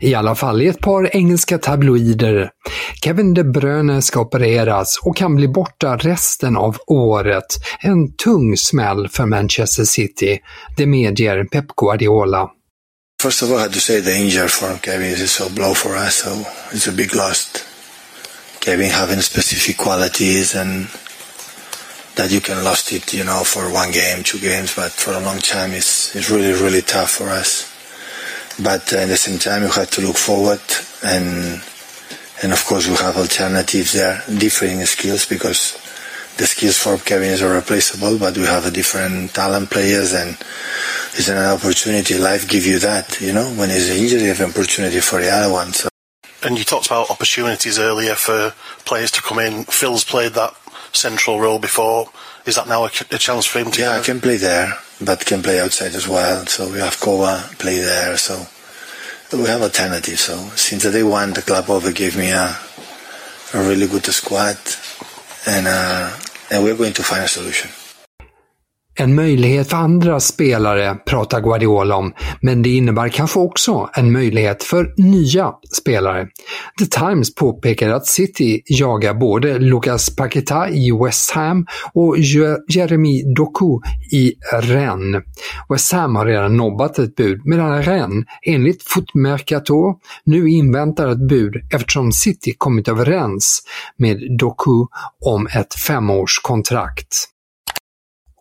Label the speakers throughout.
Speaker 1: I alla fall i ett par engelska tabloider. Kevin De Bruyne ska opereras och kan bli borta resten av året. En tung smäll för Manchester City. Det medger Pep Guardiola.
Speaker 2: First of all, I had to say the injury for Kevin is a blow for us, so it's a big loss. Kevin having specific qualities and that you can lost it, you know, for one game, two games, but for a long time it's, it's really, really tough for us. But uh, at the same time, you have to look forward and, and of course we have alternatives there, differing skills because the skills for Kevin is irreplaceable, but we have a different talent players and it's an opportunity. Life give you that, you know, when there's an injury, you have an opportunity for the other one. So.
Speaker 3: And you talked about opportunities earlier for players to come in. Phil's played that central role before. Is that now a, a chance for him to?
Speaker 2: Yeah, I can play there, but can play outside as well. So we have Kova play there. So we have alternatives. So since the day one, the club over gave me a a really good squad, and uh, and we're going to find a solution.
Speaker 1: En möjlighet för andra spelare pratar Guardiola om, men det innebär kanske också en möjlighet för nya spelare. The Times påpekar att City jagar både Lucas Paqueta i West Ham och Jeremy Doku i Rennes. West Ham har redan nobbat ett bud medan Rennes, enligt Footmercato, nu inväntar ett bud eftersom City kommit överens med Doku om ett femårskontrakt.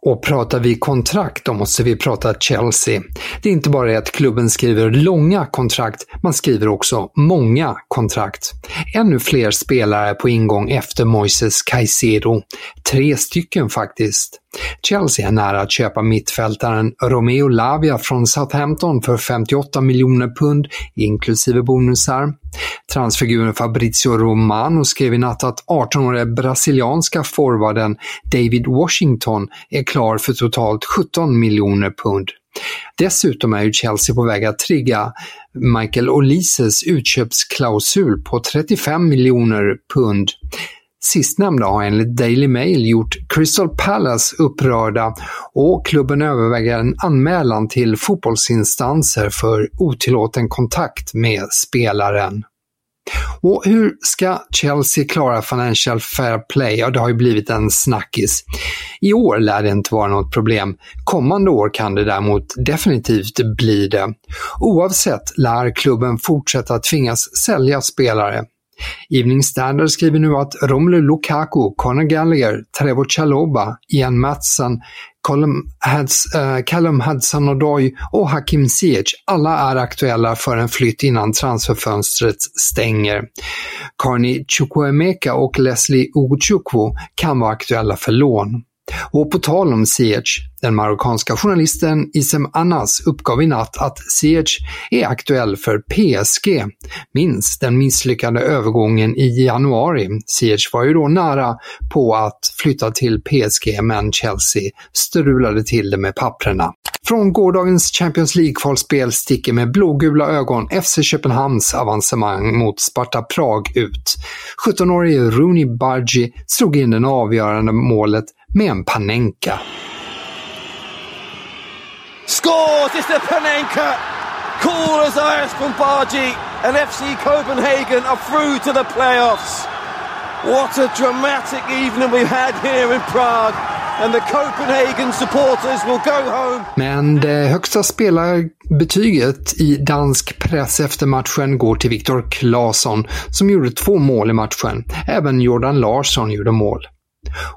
Speaker 1: Och pratar vi kontrakt, då måste vi prata Chelsea. Det är inte bara det att klubben skriver långa kontrakt, man skriver också många kontrakt. Ännu fler spelare på ingång efter Moises Caicedo. Tre stycken faktiskt. Chelsea är nära att köpa mittfältaren Romeo Lavia från Southampton för 58 miljoner pund, inklusive bonusar. Transfiguren Fabrizio Romano skrev i natt att 18-årige brasilianska forwarden David Washington är klar för totalt 17 miljoner pund. Dessutom är ju Chelsea på väg att trigga Michael Olises utköpsklausul på 35 miljoner pund. Sistnämnda har enligt Daily Mail gjort Crystal Palace upprörda och klubben överväger en anmälan till fotbollsinstanser för otillåten kontakt med spelaren. Och hur ska Chelsea klara Financial Fair Play? Ja, det har ju blivit en snackis. I år lär det inte vara något problem. Kommande år kan det däremot definitivt bli det. Oavsett lär klubben fortsätta tvingas sälja spelare. Evening Standard skriver nu att Romelu Lukaku, Conor Gallagher, Trevor Chaloba, Ian Matsen, Eh, Callum Hudson-Odoi och Hakim Ziyech alla är aktuella för en flytt innan transferfönstret stänger. Carney Chukwuemeka och Leslie Ugochukwu kan vara aktuella för lån. Och på tal om Ziyech, den marockanska journalisten Isem Anas uppgav i natt att Ziyech är aktuell för PSG. Minns den misslyckade övergången i januari. Ziyech var ju då nära på att flytta till PSG men Chelsea strulade till det med papprena. Från gårdagens Champions League-kvalspel sticker med blågula ögon FC Köpenhamns avancemang mot Sparta Prag ut. 17-årige Rooney Bargi slog in det avgörande målet med en Panenka.
Speaker 4: Scores! It's the Panenka! Cool as ice from Bargi and FC Copenhagen are through to the playoffs. What a dramatic evening we've had here in Prague. And the Copenhagen supporters will go home.
Speaker 1: Men det högsta spelarbetyget i dansk press efter matchen går till Viktor Claesson som gjorde två mål i matchen. Även Jordan Larsson gjorde mål.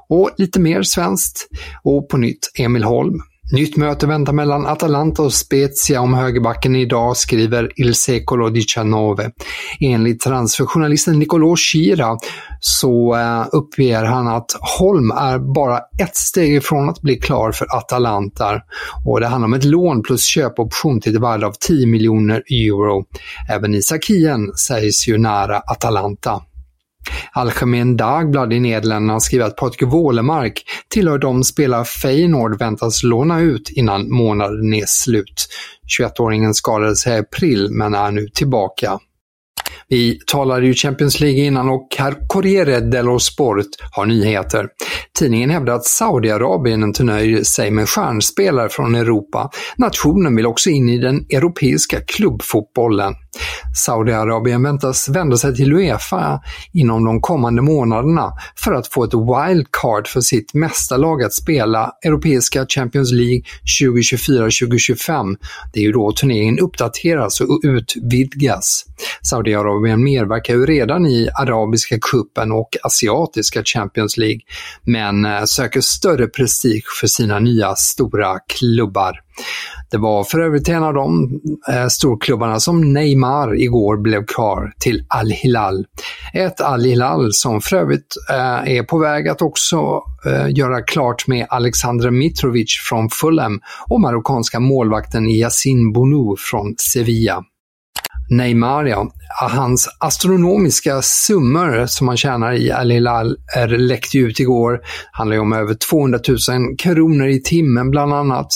Speaker 1: Och lite mer svenskt. Och på nytt Emil Holm. Nytt möte väntar mellan Atalanta och Spezia om högerbacken idag, skriver Il Secolo Diciannove. Enligt transferjournalisten Nicolò Schira så eh, uppger han att Holm är bara ett steg ifrån att bli klar för Atalanta. Och det handlar om ett lån plus köpoption till ett värde av 10 miljoner euro. Även Isak Hien sägs ju nära Atalanta. Algemeen Dagblad i Nederländerna skriver att Patrik Wålemark tillhör de spelare Feyenoord väntas låna ut innan månaden är slut. 21-åringen skadade sig i april men är nu tillbaka. Vi talade ju Champions League innan och Corriere dello Sport har nyheter. Tidningen hävdar att Saudiarabien inte nöjer sig med stjärnspelare från Europa. Nationen vill också in i den europeiska klubbfotbollen. Saudiarabien väntas vända sig till Uefa inom de kommande månaderna för att få ett wildcard för sitt mästarlag att spela Europeiska Champions League 2024-2025. Det är ju då turneringen uppdateras och utvidgas. Saudiarabien medverkar ju redan i Arabiska kuppen och Asiatiska Champions League, men eh, söker större prestige för sina nya stora klubbar. Det var för övrigt en av de eh, storklubbarna som Neymar igår blev klar till Al-Hilal. Ett Al-Hilal som för övrigt eh, är på väg att också eh, göra klart med Alexander Mitrovic från Fulham och marockanska målvakten Yassin Bounou från Sevilla. Neymar, ja. Hans astronomiska summor som han tjänar i Al Hilal läckte ut igår. handlar ju om över 200 000 kronor i timmen bland annat.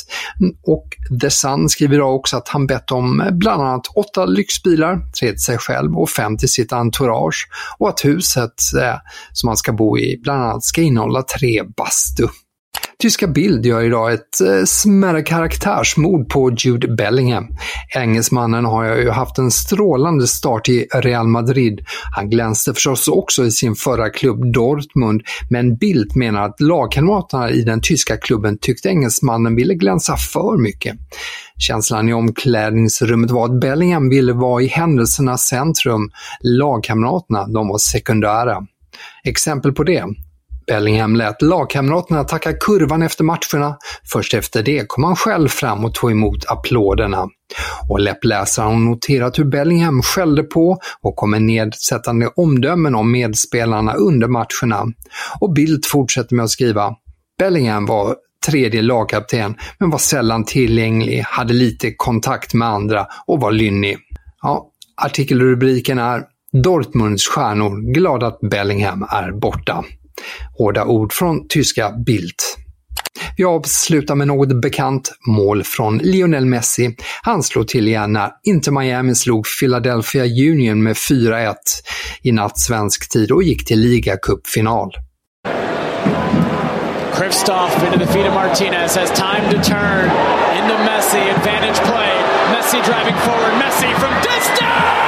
Speaker 1: Och The Sun skriver idag också att han bett om eh, bland annat åtta lyxbilar, tre till sig själv och fem till sitt entourage. Och att huset eh, som han ska bo i bland annat ska innehålla tre bastu. Tyska Bild gör idag ett eh, smärre karaktärsmord på Jude Bellingham. Engelsmannen har ju haft en strålande start i Real Madrid. Han glänste förstås också i sin förra klubb Dortmund, men Bild menar att lagkamraterna i den tyska klubben tyckte engelsmannen ville glänsa för mycket. Känslan i omklädningsrummet var att Bellingham ville vara i händelsernas centrum. Lagkamraterna, de var sekundära. Exempel på det Bellingham lät lagkamraterna tacka kurvan efter matcherna. Först efter det kom han själv fram och tog emot applåderna. Och läppläsaren har noterat hur Bellingham skällde på och kom med nedsättande omdömen om medspelarna under matcherna. Och Bildt fortsätter med att skriva Bellingham var tredje lagkapten, men var sällan tillgänglig, hade lite kontakt med andra och var lynnig. Ja, artikelrubriken är Dortmunds stjärnor glada att Bellingham är borta. Hårda ord från tyska Bildt. Vi avslutar med något bekant mål från Lionel Messi. Han slog till igen när Inter Miami slog Philadelphia Union med 4-1 i natt svensk tid och gick till ligacupfinal.
Speaker 5: Kristoff into the feet of Martinez has time to turn into Messi, advantage play. Messi driving forward, Messi from distance!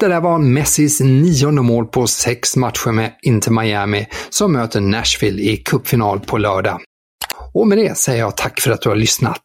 Speaker 1: Det där var Messis nionde mål på sex matcher med Inter Miami som möter Nashville i cupfinal på lördag. Och med det säger jag tack för att du har lyssnat.